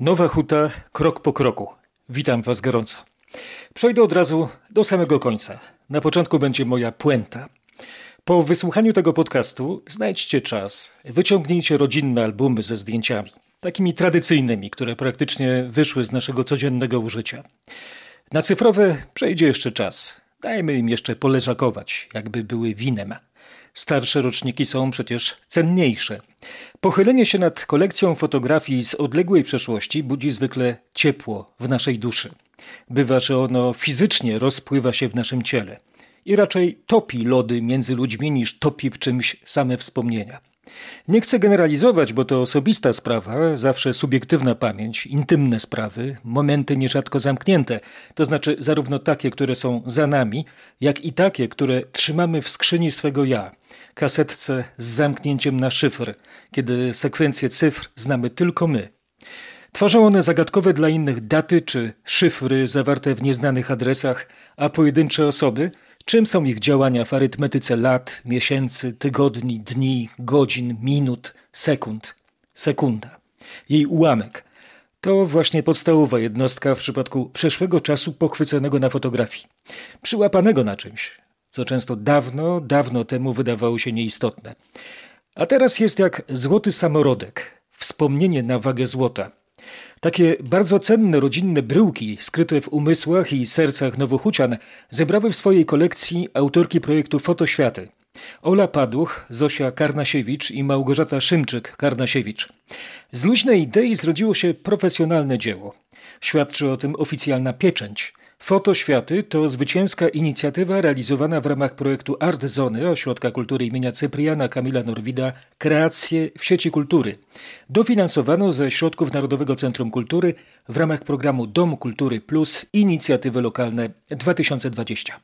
Nowa Huta, krok po kroku. Witam Was gorąco. Przejdę od razu do samego końca. Na początku będzie moja puenta. Po wysłuchaniu tego podcastu znajdźcie czas, wyciągnijcie rodzinne albumy ze zdjęciami, takimi tradycyjnymi, które praktycznie wyszły z naszego codziennego użycia. Na cyfrowe przejdzie jeszcze czas. Dajmy im jeszcze poleżakować, jakby były winem. Starsze roczniki są przecież cenniejsze. Pochylenie się nad kolekcją fotografii z odległej przeszłości budzi zwykle ciepło w naszej duszy. Bywa, że ono fizycznie rozpływa się w naszym ciele i raczej topi lody między ludźmi niż topi w czymś same wspomnienia. Nie chcę generalizować, bo to osobista sprawa, zawsze subiektywna pamięć, intymne sprawy, momenty nierzadko zamknięte, to znaczy zarówno takie, które są za nami, jak i takie, które trzymamy w skrzyni swego ja, kasetce z zamknięciem na szyfr, kiedy sekwencję cyfr znamy tylko my. Tworzą one zagadkowe dla innych daty czy szyfry zawarte w nieznanych adresach, a pojedyncze osoby – Czym są ich działania w arytmetyce lat, miesięcy, tygodni, dni, godzin, minut, sekund? Sekunda. Jej ułamek. To właśnie podstawowa jednostka w przypadku przeszłego czasu pochwyconego na fotografii. Przyłapanego na czymś, co często dawno, dawno temu wydawało się nieistotne. A teraz jest jak złoty samorodek, wspomnienie na wagę złota – takie bardzo cenne rodzinne bryłki, skryte w umysłach i sercach nowochucian, zebrały w swojej kolekcji autorki projektu Fotoświaty. Ola Paduch, Zosia Karnasiewicz i Małgorzata Szymczyk-Karnasiewicz. Z luźnej idei zrodziło się profesjonalne dzieło. Świadczy o tym oficjalna pieczęć – Fotoświaty to zwycięska inicjatywa realizowana w ramach projektu Art Zony Ośrodka Kultury imienia Cypriana Kamila Norwida Kreacje w sieci kultury. Dofinansowano ze środków Narodowego Centrum Kultury w ramach programu Dom Kultury Plus Inicjatywy Lokalne 2020.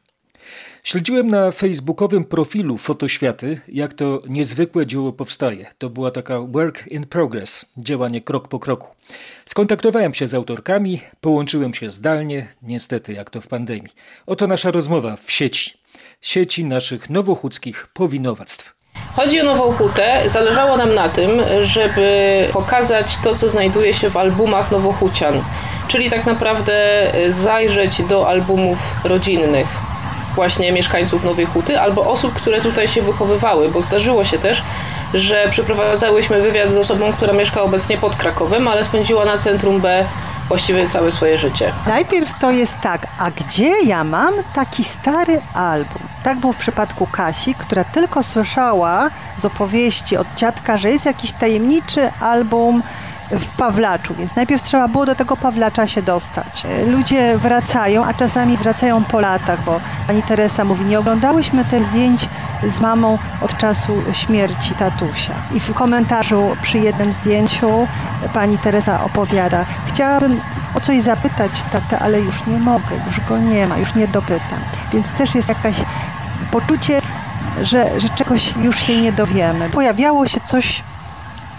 Śledziłem na facebookowym profilu Fotoświaty, jak to niezwykłe dzieło powstaje. To była taka work in progress, działanie krok po kroku. Skontaktowałem się z autorkami, połączyłem się zdalnie, niestety jak to w pandemii. Oto nasza rozmowa w sieci. Sieci naszych nowochódzkich powinowactw. Chodzi o Nową Hutę. Zależało nam na tym, żeby pokazać to, co znajduje się w albumach Nowochucian. Czyli tak naprawdę zajrzeć do albumów rodzinnych właśnie mieszkańców Nowej Huty albo osób, które tutaj się wychowywały, bo zdarzyło się też, że przeprowadzałyśmy wywiad z osobą, która mieszka obecnie pod Krakowem, ale spędziła na centrum B właściwie całe swoje życie. Najpierw to jest tak, a gdzie ja mam taki stary album? Tak było w przypadku Kasi, która tylko słyszała z opowieści od dziadka, że jest jakiś tajemniczy album w Pawlaczu, więc najpierw trzeba było do tego Pawlacza się dostać. Ludzie wracają, a czasami wracają po latach, bo pani Teresa mówi, nie oglądałyśmy tych zdjęć z mamą od czasu śmierci tatusia. I w komentarzu przy jednym zdjęciu pani Teresa opowiada, chciałabym o coś zapytać tatę, ale już nie mogę, już go nie ma, już nie dopytam. Więc też jest jakaś poczucie, że, że czegoś już się nie dowiemy. Pojawiało się coś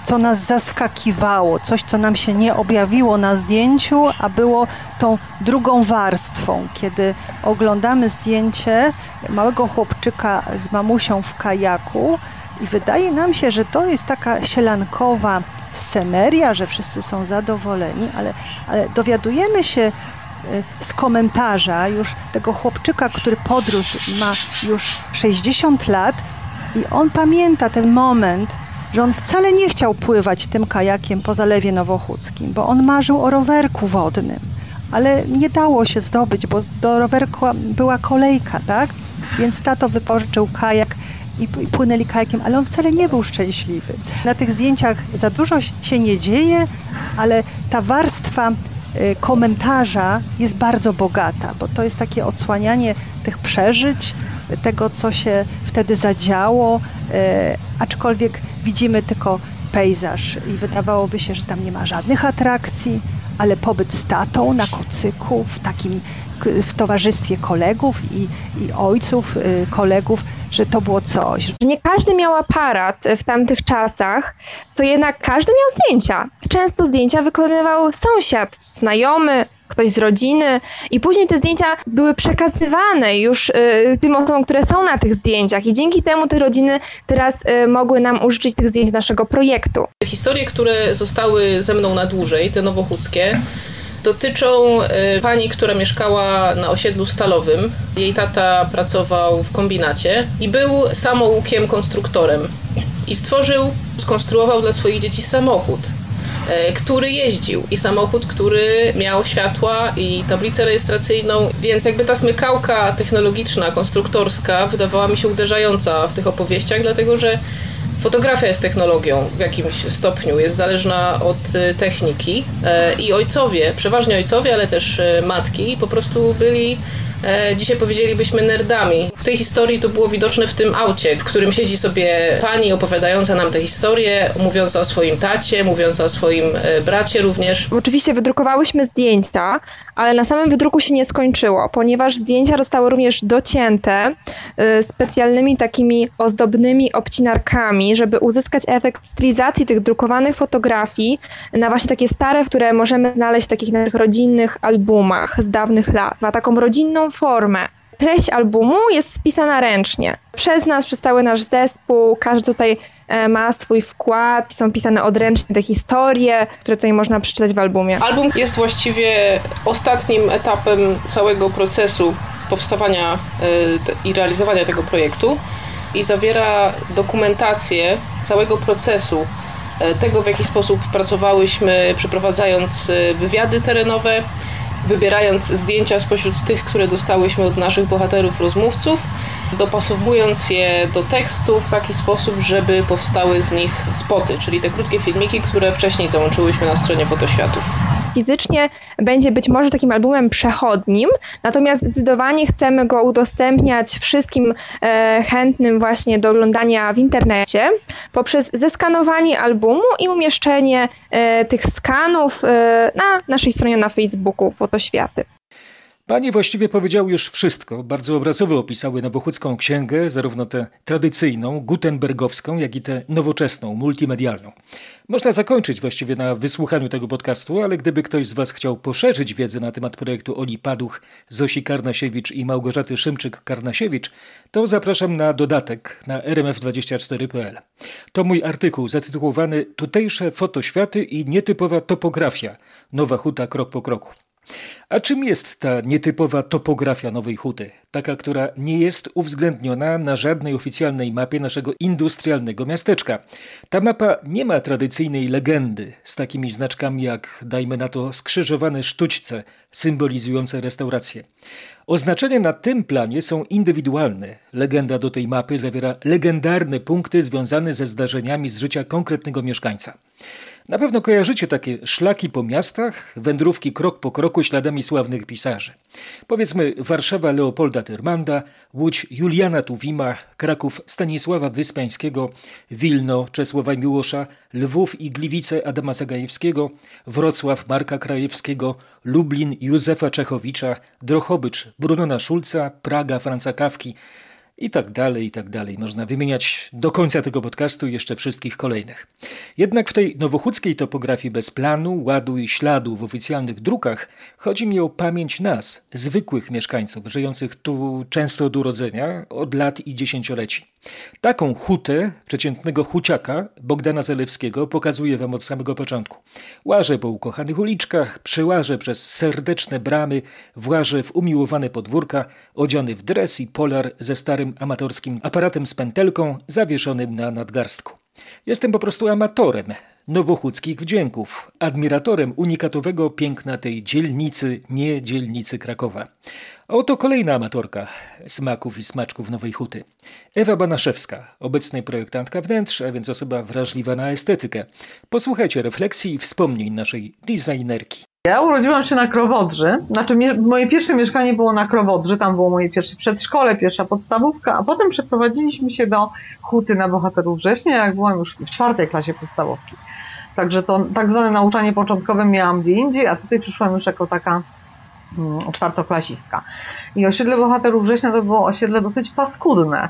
co nas zaskakiwało, coś, co nam się nie objawiło na zdjęciu, a było tą drugą warstwą, kiedy oglądamy zdjęcie małego chłopczyka z mamusią w kajaku i wydaje nam się, że to jest taka sielankowa sceneria, że wszyscy są zadowoleni, ale, ale dowiadujemy się y, z komentarza już tego chłopczyka, który podrósł i ma już 60 lat i on pamięta ten moment, że on wcale nie chciał pływać tym kajakiem po Zalewie Nowochódzkim, bo on marzył o rowerku wodnym, ale nie dało się zdobyć, bo do rowerku była kolejka, tak? Więc tato wypożyczył kajak i płynęli kajakiem, ale on wcale nie był szczęśliwy. Na tych zdjęciach za dużo się nie dzieje, ale ta warstwa y, komentarza jest bardzo bogata, bo to jest takie odsłanianie tych przeżyć, tego, co się wtedy zadziało, e, aczkolwiek widzimy tylko pejzaż i wydawałoby się, że tam nie ma żadnych atrakcji, ale pobyt z tatą na kocyku w takim w towarzystwie kolegów i, i ojców y, kolegów że to było coś. Nie każdy miał aparat w tamtych czasach, to jednak każdy miał zdjęcia. Często zdjęcia wykonywał sąsiad, znajomy, ktoś z rodziny i później te zdjęcia były przekazywane już y, tym osobom, które są na tych zdjęciach i dzięki temu te rodziny teraz y, mogły nam użyczyć tych zdjęć naszego projektu. Historie, które zostały ze mną na dłużej, te nowochódzkie, dotyczą y, pani, która mieszkała na osiedlu stalowym. Jej tata pracował w kombinacie i był samoukiem konstruktorem. I stworzył, skonstruował dla swoich dzieci samochód który jeździł i samochód, który miał światła i tablicę rejestracyjną, więc jakby ta smykałka technologiczna, konstruktorska wydawała mi się uderzająca w tych opowieściach, dlatego że fotografia jest technologią w jakimś stopniu, jest zależna od e, techniki e, i ojcowie, przeważnie ojcowie, ale też matki po prostu byli E, dzisiaj powiedzielibyśmy nerdami. W tej historii to było widoczne w tym aucie, w którym siedzi sobie pani opowiadająca nam tę historię, mówiąca o swoim tacie, mówiąca o swoim e, bracie również. Oczywiście wydrukowałyśmy zdjęcia, ale na samym wydruku się nie skończyło, ponieważ zdjęcia zostały również docięte e, specjalnymi takimi ozdobnymi obcinarkami, żeby uzyskać efekt stylizacji tych drukowanych fotografii na właśnie takie stare, które możemy znaleźć w takich naszych rodzinnych albumach z dawnych lat. Ma taką rodzinną formę. Treść albumu jest spisana ręcznie. Przez nas, przez cały nasz zespół, każdy tutaj e, ma swój wkład, są pisane odręcznie te historie, które tutaj można przeczytać w albumie. Album jest właściwie ostatnim etapem całego procesu powstawania e, i realizowania tego projektu i zawiera dokumentację całego procesu, e, tego w jaki sposób pracowałyśmy, przeprowadzając wywiady terenowe, wybierając zdjęcia spośród tych, które dostałyśmy od naszych bohaterów rozmówców, dopasowując je do tekstu w taki sposób, żeby powstały z nich spoty, czyli te krótkie filmiki, które wcześniej załączyłyśmy na stronie Fotoświatów fizycznie będzie być może takim albumem przechodnim, natomiast zdecydowanie chcemy go udostępniać wszystkim e, chętnym właśnie do oglądania w internecie poprzez zeskanowanie albumu i umieszczenie e, tych skanów e, na naszej stronie na Facebooku Fotoświaty. Panie właściwie powiedziały już wszystko. Bardzo obrazowo opisały Nowochódzką Księgę, zarówno tę tradycyjną, gutenbergowską, jak i tę nowoczesną, multimedialną. Można zakończyć właściwie na wysłuchaniu tego podcastu, ale gdyby ktoś z Was chciał poszerzyć wiedzę na temat projektu Oli Paduch, Zosi Karnasiewicz i Małgorzaty Szymczyk-Karnasiewicz, to zapraszam na dodatek na rmf24.pl. To mój artykuł zatytułowany Tutejsze fotoświaty i nietypowa topografia. Nowa huta krok po kroku. A czym jest ta nietypowa topografia Nowej Huty? Taka, która nie jest uwzględniona na żadnej oficjalnej mapie naszego industrialnego miasteczka. Ta mapa nie ma tradycyjnej legendy z takimi znaczkami jak, dajmy na to, skrzyżowane sztućce symbolizujące restauracje. Oznaczenia na tym planie są indywidualne. Legenda do tej mapy zawiera legendarne punkty związane ze zdarzeniami z życia konkretnego mieszkańca. Na pewno kojarzycie takie szlaki po miastach, wędrówki krok po kroku śladami sławnych pisarzy. Powiedzmy Warszawa Leopolda Tyrmanda, Łódź Juliana Tuwima, Kraków Stanisława Wyspańskiego, Wilno Czesława Miłosza, Lwów i Gliwice Adama Zagajewskiego, Wrocław Marka Krajewskiego, Lublin Józefa Czechowicza, Drochobycz Brunona Szulca, Praga Franca Kawki, i tak dalej, i tak dalej. Można wymieniać do końca tego podcastu jeszcze wszystkich kolejnych. Jednak w tej nowochódzkiej topografii bez planu, ładu i śladu w oficjalnych drukach chodzi mi o pamięć nas, zwykłych mieszkańców, żyjących tu często od urodzenia, od lat i dziesięcioleci. Taką hutę przeciętnego huciaka Bogdana Zalewskiego pokazuje wam od samego początku. Łażę po ukochanych uliczkach, przełażę przez serdeczne bramy, włażę w umiłowane podwórka, odziany w dres i polar ze starym amatorskim aparatem z pętelką zawieszonym na nadgarstku. Jestem po prostu amatorem nowochódzkich wdzięków, admiratorem unikatowego piękna tej dzielnicy, nie dzielnicy Krakowa. A oto kolejna amatorka smaków i smaczków Nowej Huty. Ewa Banaszewska, obecnej projektantka wnętrz, a więc osoba wrażliwa na estetykę. Posłuchajcie refleksji i wspomnień naszej designerki. Ja urodziłam się na Krowodrzy, znaczy moje pierwsze mieszkanie było na Krowodrzy, tam było moje pierwsze przedszkole, pierwsza podstawówka, a potem przeprowadziliśmy się do Huty na Bohaterów Września, jak byłam już w czwartej klasie podstawówki. Także to tak zwane nauczanie początkowe miałam gdzie indziej, a tutaj przyszłam już jako taka czwartoklasistka. I osiedle Bohaterów Września to było osiedle dosyć paskudne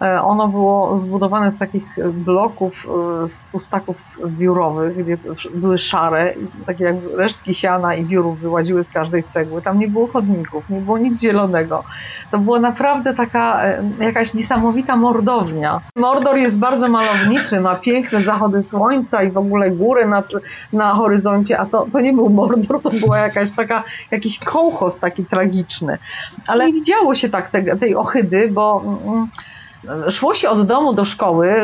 ono było zbudowane z takich bloków, e, z pustaków biurowych, gdzie były szare, takie jak resztki siana i biurów wyłaziły z każdej cegły. Tam nie było chodników, nie było nic zielonego. To była naprawdę taka e, jakaś niesamowita mordownia. Mordor jest bardzo malowniczy, ma piękne zachody słońca i w ogóle góry na, na horyzoncie, a to, to nie był Mordor, to była jakaś taka, jakiś kołchos taki tragiczny. Ale nie widziało się tak te, tej ohydy, bo mm, szło się od domu do szkoły,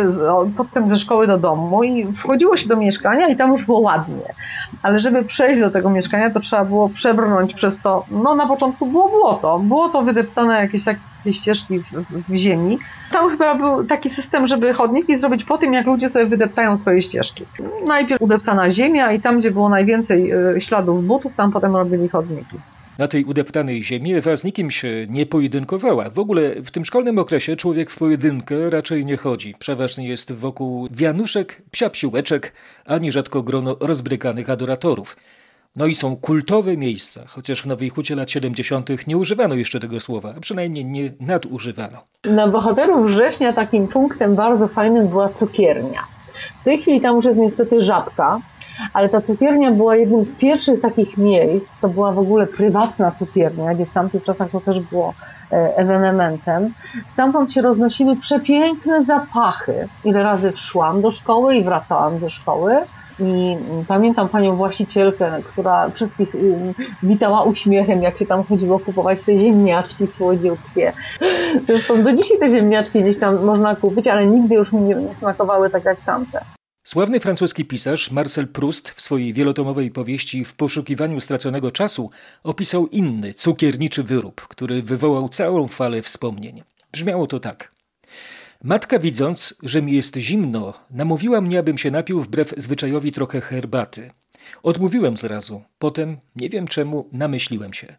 potem ze szkoły do domu i wchodziło się do mieszkania i tam już było ładnie. Ale żeby przejść do tego mieszkania, to trzeba było przebrnąć przez to, no na początku było błoto, było to wydeptane jakieś takie ścieżki w, w, ziemi. Tam chyba był taki system, żeby chodniki zrobić po tym, jak ludzie sobie wydeptają swoje ścieżki. Najpierw udeptana ziemia i tam, gdzie było najwięcej e, śladów butów, tam potem robili chodniki. Na tej udeptanej ziemi Ewa z nikim się nie pojedynkowała. W ogóle w tym szkolnym okresie człowiek w pojedynkę raczej nie chodzi. Przeważnie jest wokół wianuszek, psiapsiłeczek, a nierzadko grono rozbrykanych adoratorów. No i są kultowe miejsca, chociaż w Nowej Hucie lat 70. nie używano jeszcze tego słowa, a przynajmniej nie nadużywano. Na bohaterów września takim punktem bardzo fajnym była cukiernia. W tej chwili tam już jest niestety żabka, ale ta cukiernia była jednym z pierwszych takich miejsc, to była w ogóle prywatna cukiernia, gdzie w tamtych czasach to też było e, ewenementem. Stamtąd się roznosiły przepiękne zapachy. Ile razy szłam do szkoły i wracałam ze szkoły. I pamiętam panią właścicielkę, która wszystkich y, witała uśmiechem, jak się tam chodziło kupować te ziemniaczki słodziutkie. Zresztą do dzisiaj te ziemniaczki gdzieś tam można kupić, ale nigdy już mi nie smakowały tak jak tamte. Sławny francuski pisarz Marcel Proust w swojej wielotomowej powieści W poszukiwaniu straconego czasu opisał inny, cukierniczy wyrób, który wywołał całą falę wspomnień. Brzmiało to tak. Matka widząc, że mi jest zimno, namówiła mnie, abym się napił wbrew zwyczajowi trochę herbaty. Odmówiłem zrazu, potem, nie wiem czemu, namyśliłem się.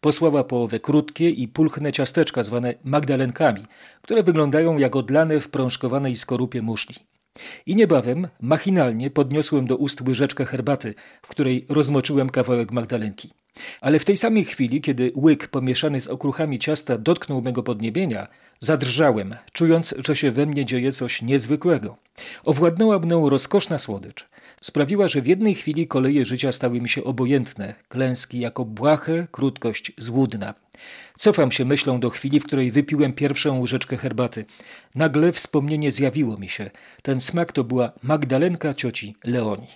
Posłała połowę krótkie i pulchne ciasteczka zwane magdalenkami, które wyglądają jak odlane w prążkowanej skorupie muszli. I niebawem, machinalnie podniosłem do ust łyżeczkę herbaty, w której rozmoczyłem kawałek magdalenki. Ale w tej samej chwili, kiedy łyk pomieszany z okruchami ciasta dotknął mego podniebienia, zadrżałem, czując, że się we mnie dzieje coś niezwykłego. Owładnęła mną rozkoszna słodycz. Sprawiła, że w jednej chwili koleje życia stały mi się obojętne, klęski jako błahe, krótkość złudna. Cofam się myślą do chwili, w której wypiłem pierwszą łyżeczkę herbaty. Nagle wspomnienie zjawiło mi się. Ten smak to była Magdalenka cioci Leoni.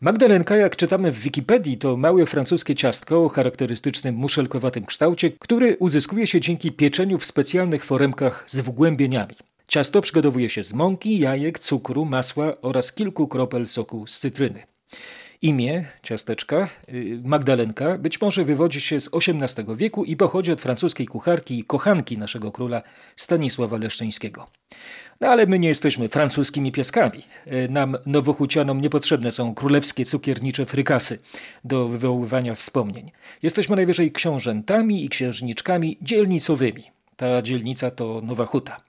Magdalenka, jak czytamy w Wikipedii, to małe francuskie ciastko o charakterystycznym muszelkowatym kształcie, który uzyskuje się dzięki pieczeniu w specjalnych foremkach z wgłębieniami. Ciasto przygotowuje się z mąki, jajek, cukru, masła oraz kilku kropel soku z cytryny. Imię ciasteczka, y, Magdalenka, być może wywodzi się z XVIII wieku i pochodzi od francuskiej kucharki i kochanki naszego króla Stanisława Leszczyńskiego. No ale my nie jesteśmy francuskimi pieskami. Y, nam, nowochucianom, niepotrzebne są królewskie cukiernicze frykasy do wywoływania wspomnień. Jesteśmy najwyżej książętami i księżniczkami dzielnicowymi. Ta dzielnica to Nowa Huta.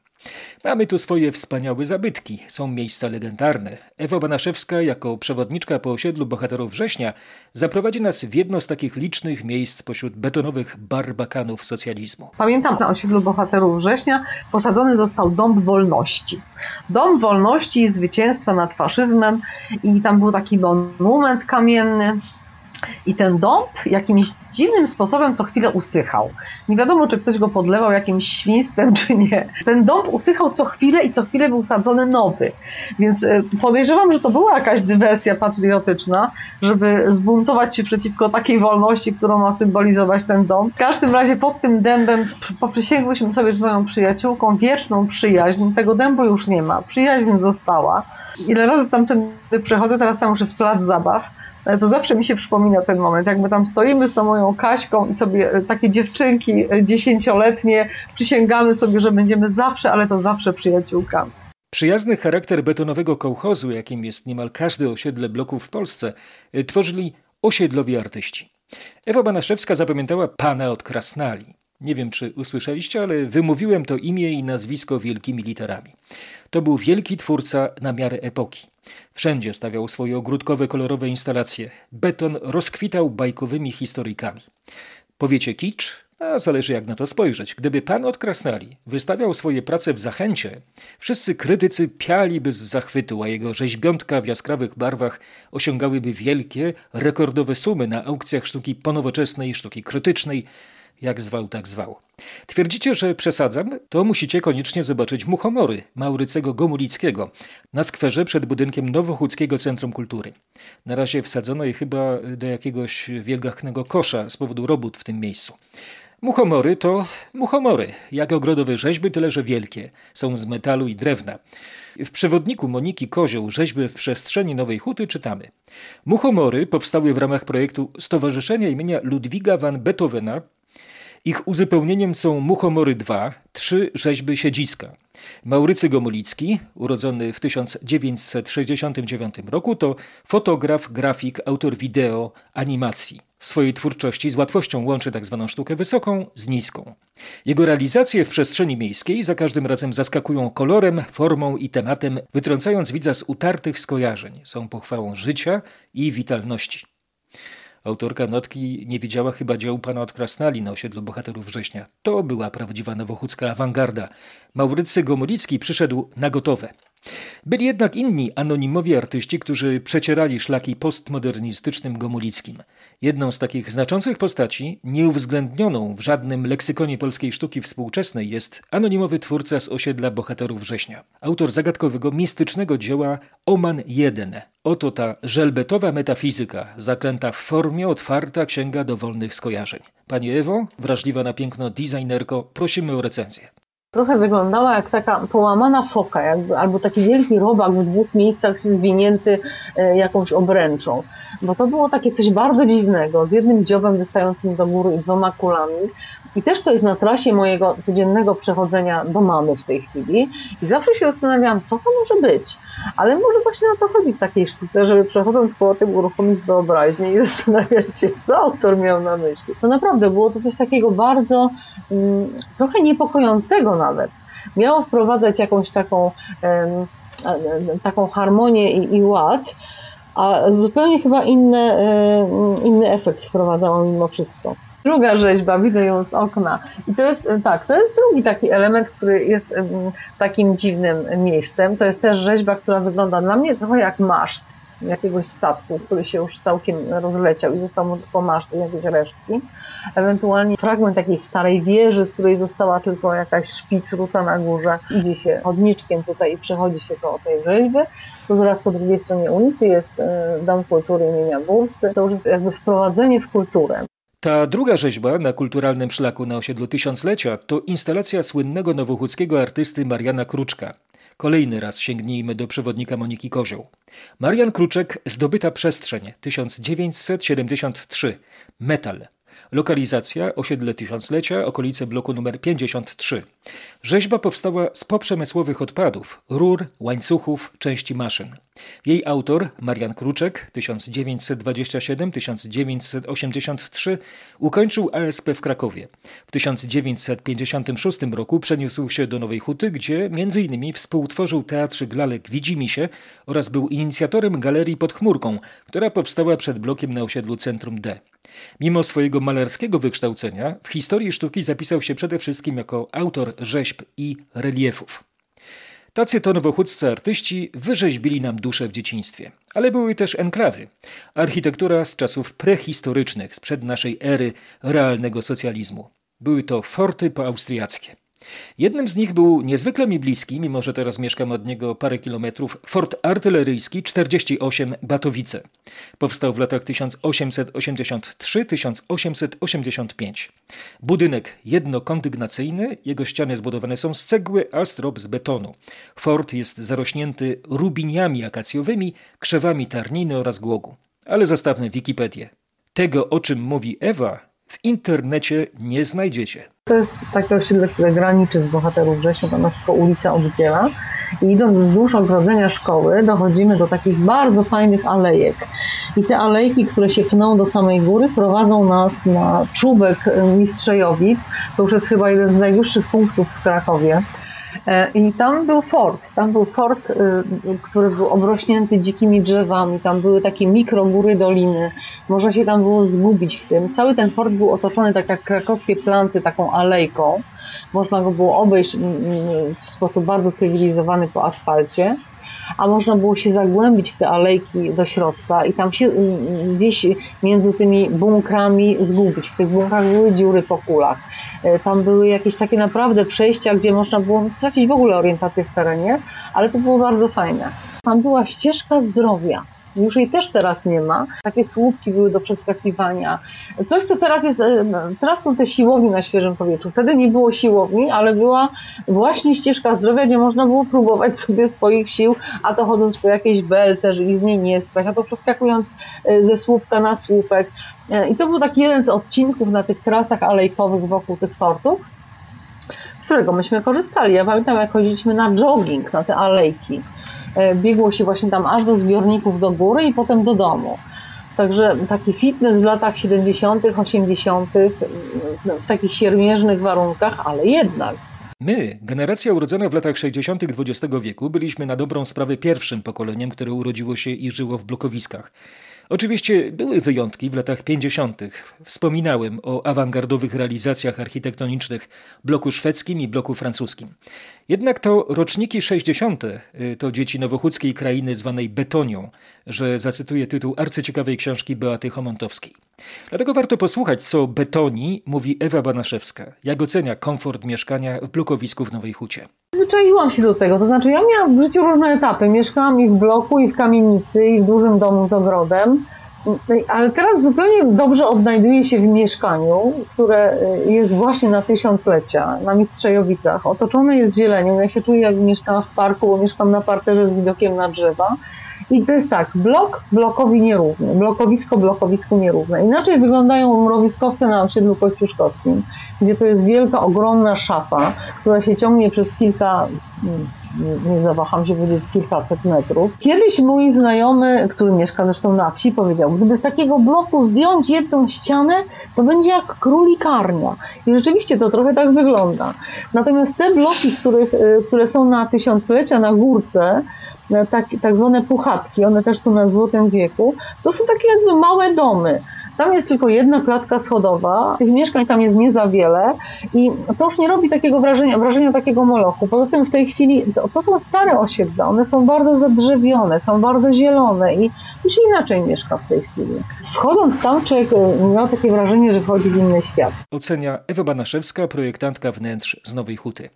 Mamy tu swoje wspaniałe zabytki, są miejsca legendarne. Ewa Banaszewska, jako przewodniczka po osiedlu bohaterów września, zaprowadzi nas w jedno z takich licznych miejsc pośród betonowych barbakanów socjalizmu. Pamiętam na osiedlu bohaterów września posadzony został Dom Wolności. Dom Wolności zwycięstwa nad faszyzmem i tam był taki monument kamienny, i ten dąb jakimś dziwnym sposobem co chwilę usychał. Nie wiadomo, czy ktoś go podlewał jakimś świństwem, czy nie. Ten dąb usychał co chwilę i co chwilę był sadzony nowy. Więc e, podejrzewam, że to była jakaś dywersja patriotyczna, żeby zbuntować się przeciwko takiej wolności, którą ma symbolizować ten dom. W każdym razie pod tym dębem poprzysięgłyśmy sobie z moją przyjaciółką wieczną przyjaźń. Tego dębu już nie ma. Przyjaźń została. Ile razy tam przechodzę, teraz tam już jest plac zabaw to zawsze mi się przypomina ten moment, jak my tam stoimy z tą moją Kaśką i sobie e, takie dziewczynki e, dziesięcioletnie przysięgamy sobie, że będziemy zawsze, ale to zawsze przyjaciółkami. Przyjazny charakter betonowego kołchozu, jakim jest niemal każde osiedle bloków w Polsce, e, tworzyli osiedlowi artyści. Ewa Banaszewska zapamiętała pana od Krasnali. Nie wiem, czy usłyszeliście, ale wymówiłem to imię i nazwisko wielkimi literami. To był wielki twórca na miarę epoki. Wszędzie stawiał swoje ogródkowe, kolorowe instalacje. Beton rozkwitał bajkowymi historyjkami. Powiecie kicz? A zależy jak na to spojrzeć. Gdyby pan od Krasnali wystawiał swoje prace w Zachęcie, wszyscy krytycy pialiby z zachwytu, a jego rzeźbiątka w jaskrawych barwach osiągałyby wielkie, rekordowe sumy na aukcjach sztuki ponowoczesnej, sztuki krytycznej, jak zwał, tak zwał. Twierdzicie, że przesadzam? To musicie koniecznie zobaczyć Muchomory Maurycego Gomulickiego na skwerze przed budynkiem Nowochódzkiego Centrum Kultury. Na razie wsadzono je chyba do jakiegoś wielgachnego kosza z powodu robót w tym miejscu. Muchomory to muchomory, jak ogrodowe rzeźby, tyle że wielkie. Są z metalu i drewna. W przewodniku Moniki Kozioł Rzeźby w przestrzeni Nowej Huty czytamy. Muchomory powstały w ramach projektu Stowarzyszenia imienia Ludwiga van Beethovena ich uzupełnieniem są Muchomory II, trzy rzeźby siedziska. Maurycy Gomulicki, urodzony w 1969 roku, to fotograf, grafik, autor wideo, animacji. W swojej twórczości z łatwością łączy tzw. Tak sztukę wysoką z niską. Jego realizacje w przestrzeni miejskiej za każdym razem zaskakują kolorem, formą i tematem, wytrącając widza z utartych skojarzeń. Są pochwałą życia i witalności. Autorka notki nie widziała chyba dzieł pana od Krasnali na osiedlu bohaterów września. To była prawdziwa nowochódzka awangarda. Maurycy Gomulicki przyszedł na gotowe. Byli jednak inni anonimowi artyści, którzy przecierali szlaki postmodernistycznym Gomulickim. Jedną z takich znaczących postaci, nieuwzględnioną w żadnym leksykonie polskiej sztuki współczesnej, jest anonimowy twórca z osiedla Bohaterów Września. Autor zagadkowego, mistycznego dzieła Oman jeden. Oto ta żelbetowa metafizyka, zaklęta w formie otwarta księga dowolnych skojarzeń. Pani Ewo, wrażliwa na piękno designerko, prosimy o recenzję. Trochę wyglądała jak taka połamana foka, jakby, albo taki wielki robak w dwóch miejscach zwinięty e, jakąś obręczą. Bo to było takie coś bardzo dziwnego, z jednym dziobem wystającym do góry i dwoma kulami. I też to jest na trasie mojego codziennego przechodzenia do mamy w tej chwili. I zawsze się zastanawiałam, co to może być. Ale może właśnie o to chodzi w takiej sztuce, żeby przechodząc po tym uruchomić wyobraźnię i zastanawiać się, co autor miał na myśli. To naprawdę było to coś takiego bardzo, mm, trochę niepokojącego nawet. Miało wprowadzać jakąś taką, taką harmonię i, i ład, a zupełnie chyba inne, inny efekt wprowadzało mimo wszystko. Druga rzeźba, widzę ją z okna. I to jest, tak, to jest drugi taki element, który jest takim dziwnym miejscem. To jest też rzeźba, która wygląda dla mnie trochę jak maszt jakiegoś statku, który się już całkiem rozleciał i został mu po masztu jakieś resztki. Ewentualnie fragment jakiejś starej wieży, z której została tylko jakaś szpic ruta na górze. Idzie się chodniczkiem tutaj i przechodzi się koło tej rzeźby. Tu zaraz po drugiej stronie ulicy jest e, Dom Kultury imienia Bursy. To już jest jakby wprowadzenie w kulturę. Ta druga rzeźba na kulturalnym szlaku na osiedlu Tysiąclecia to instalacja słynnego nowochódzkiego artysty Mariana Kruczka. Kolejny raz sięgnijmy do przewodnika Moniki Kozioł. Marian Kruczek Zdobyta przestrzeń 1973. Metal. Lokalizacja osiedle Tysiąclecia, okolice bloku numer 53. Rzeźba powstała z poprzemysłowych odpadów, rur, łańcuchów, części maszyn. Jej autor, Marian Kruczek, 1927-1983, ukończył ASP w Krakowie. W 1956 roku przeniósł się do Nowej Huty, gdzie m.in. współtworzył Teatrzyk Lalek Widzimisię oraz był inicjatorem Galerii pod Chmurką, która powstała przed blokiem na osiedlu Centrum D. Mimo swojego malarskiego wykształcenia, w historii sztuki zapisał się przede wszystkim jako autor rzeźb i reliefów. Tacy to nowochódzcy artyści wyrzeźbili nam duszę w dzieciństwie. Ale były też enklawy. Architektura z czasów prehistorycznych, sprzed naszej ery realnego socjalizmu. Były to forty poaustriackie. Jednym z nich był niezwykle mi bliski, mimo że teraz mieszkam od niego parę kilometrów, fort artyleryjski 48 Batowice. Powstał w latach 1883-1885. Budynek jednokondygnacyjny, jego ściany zbudowane są z cegły, a strop z betonu. Fort jest zarośnięty rubiniami akacjowymi, krzewami tarniny oraz głogu. Ale zostawmy Wikipedię. Tego, o czym mówi Ewa, w internecie nie znajdziecie. To jest takie osiedle, które graniczy z Bohaterów Września, to nazwa ulica oddziela. I idąc wzdłuż ogrodzenia szkoły dochodzimy do takich bardzo fajnych alejek. I te alejki, które się pną do samej góry, prowadzą nas na czubek Mistrzejowic. To już jest chyba jeden z najwyższych punktów w Krakowie. E, I tam był fort, tam był fort, y, który był obrośnięty dzikimi drzewami, tam były takie mikrogóry doliny, można się tam było zgubić w tym. Cały ten fort był otoczony tak jak krakowskie planty, taką alejką. Można go było obejść mm, mm, w sposób bardzo cywilizowany po asfalcie a można było się zagłębić w te alejki do środka i tam się mm, mm, gdzieś między tymi bunkrami zgubić. W tych bunkrach były dziury po kulach. E, tam były jakieś takie naprawdę przejścia, gdzie można było stracić w ogóle orientację w terenie, ale to było bardzo fajne. Tam była ścieżka zdrowia już jej też teraz nie ma. Takie słupki były do przeskakiwania. Coś, co teraz jest, teraz są te siłownie na świeżym powietrzu. Wtedy nie było siłowni, ale była właśnie ścieżka zdrowia, gdzie można było próbować sobie swoich sił, a to chodząc po jakiejś belce, żeby z niej nie spać, a to przeskakując e, ze słupka na słupek. E, I to był taki jeden z odcinków na tych trasach alejkowych wokół tych portów z którego myśmy korzystali. Ja pamiętam, jak chodziliśmy na jogging, na te alejki. E, biegło się właśnie tam aż do zbiorników do góry i potem do domu. Także taki fitness w latach 70., 80., w takich siermierznych warunkach, ale jednak. My, generacja urodzona w latach 60. XX wieku, byliśmy na dobrą sprawę pierwszym pokoleniem, które urodziło się i żyło w blokowiskach. Oczywiście były wyjątki w latach 50. Wspominałem o awangardowych realizacjach architektonicznych bloku szwedzkim i bloku francuskim. Jednak to roczniki 60. Y, to dzieci nowochódzkiej krainy zwanej Betonią, że zacytuję tytuł arcyciekawej książki Beaty Homontowskiej. Dlatego warto posłuchać, co Betoni mówi Ewa Banaszewska, jak ocenia komfort mieszkania w blokowisku w Nowej Hucie. Zwyczaiłam się do tego, to znaczy ja miałam w życiu różne etapy. Mieszkałam i w bloku, i w kamienicy, i w dużym domu z ogrodem. Ale teraz zupełnie dobrze odnajduję się w mieszkaniu, które y, jest właśnie na tysiąclecia, na Mistrzejowicach. Otoczone jest zielenią. Ja się czuję, jak mieszkam w parku, bo mieszkam na parterze z widokiem na drzewa. I to jest tak, blok blokowi nierówny, blokowisko blokowisku nierówne. Inaczej wyglądają mrowiskowce na osiedlu kościuszkowskim, gdzie to jest wielka, ogromna szafa, która się ciągnie przez kilka, nie, zawaham się powiedzieć, kilkaset metrów. Kiedyś mój znajomy, który mieszka zresztą na wsi, powiedział, gdyby z takiego bloku zdjąć jedną ścianę, to będzie jak królikarnia. I rzeczywiście to trochę tak wygląda. Natomiast te bloki, których, y, które są na tysiąclecia na górce, tak, tak zwane puchatki, one też są na złotym wieku, to są takie jakby małe domy. Tam jest tylko jedna klatka schodowa, tych mieszkań tam jest nie za wiele i to już nie robi takiego wrażenia, wrażenia takiego molochu. Poza tym w tej chwili to, to są stare osiedla, one są bardzo zadrzewione, są bardzo zielone i już inaczej mieszka w tej chwili. Wchodząc tam człowiek miał takie wrażenie, że wchodzi w inny świat. Ocenia Ewa Banaszewska, projektantka wnętrz z Nowej Huty.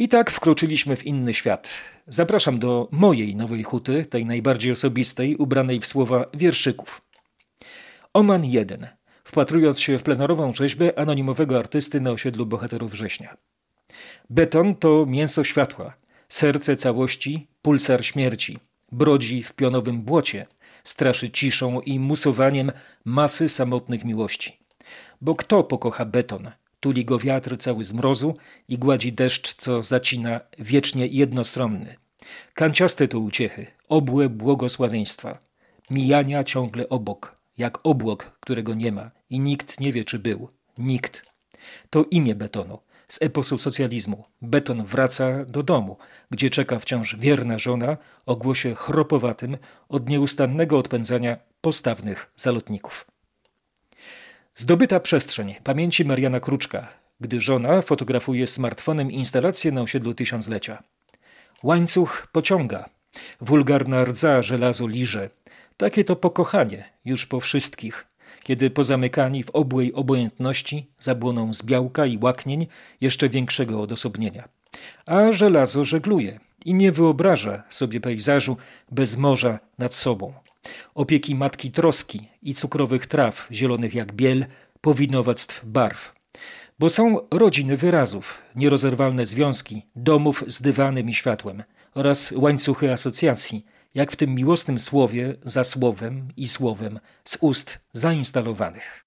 I tak wkroczyliśmy w inny świat. Zapraszam do mojej nowej huty, tej najbardziej osobistej, ubranej w słowa wierszyków. Oman 1. Wpatrując się w plenerową rzeźbę anonimowego artysty na osiedlu bohaterów września. Beton to mięso światła, serce całości, pulsar śmierci. Brodzi w pionowym błocie, straszy ciszą i musowaniem masy samotnych miłości. Bo kto pokocha beton, Tuli go wiatr cały z mrozu i gładzi deszcz, co zacina wiecznie jednostronny. Kanciaste to uciechy, obłe błogosławieństwa. Mijania ciągle obok, jak obłok, którego nie ma i nikt nie wie, czy był. Nikt. To imię betonu. Z eposu socjalizmu. Beton wraca do domu, gdzie czeka wciąż wierna żona o głosie chropowatym od nieustannego odpędzania postawnych zalotników. Zdobyta przestrzeń pamięci Mariana Kruczka, gdy żona fotografuje smartfonem instalację na osiedlu tysiąclecia. Łańcuch pociąga, wulgarna rdza żelazo liże. Takie to pokochanie już po wszystkich, kiedy pozamykani w obłej obojętności zabłoną z białka i łaknień jeszcze większego odosobnienia. A żelazo żegluje i nie wyobraża sobie pejzażu bez morza nad sobą opieki matki troski i cukrowych traw zielonych jak biel, powinowactw barw. Bo są rodziny wyrazów, nierozerwalne związki, domów z dywanem i światłem oraz łańcuchy asocjacji, jak w tym miłosnym słowie za słowem i słowem z ust zainstalowanych.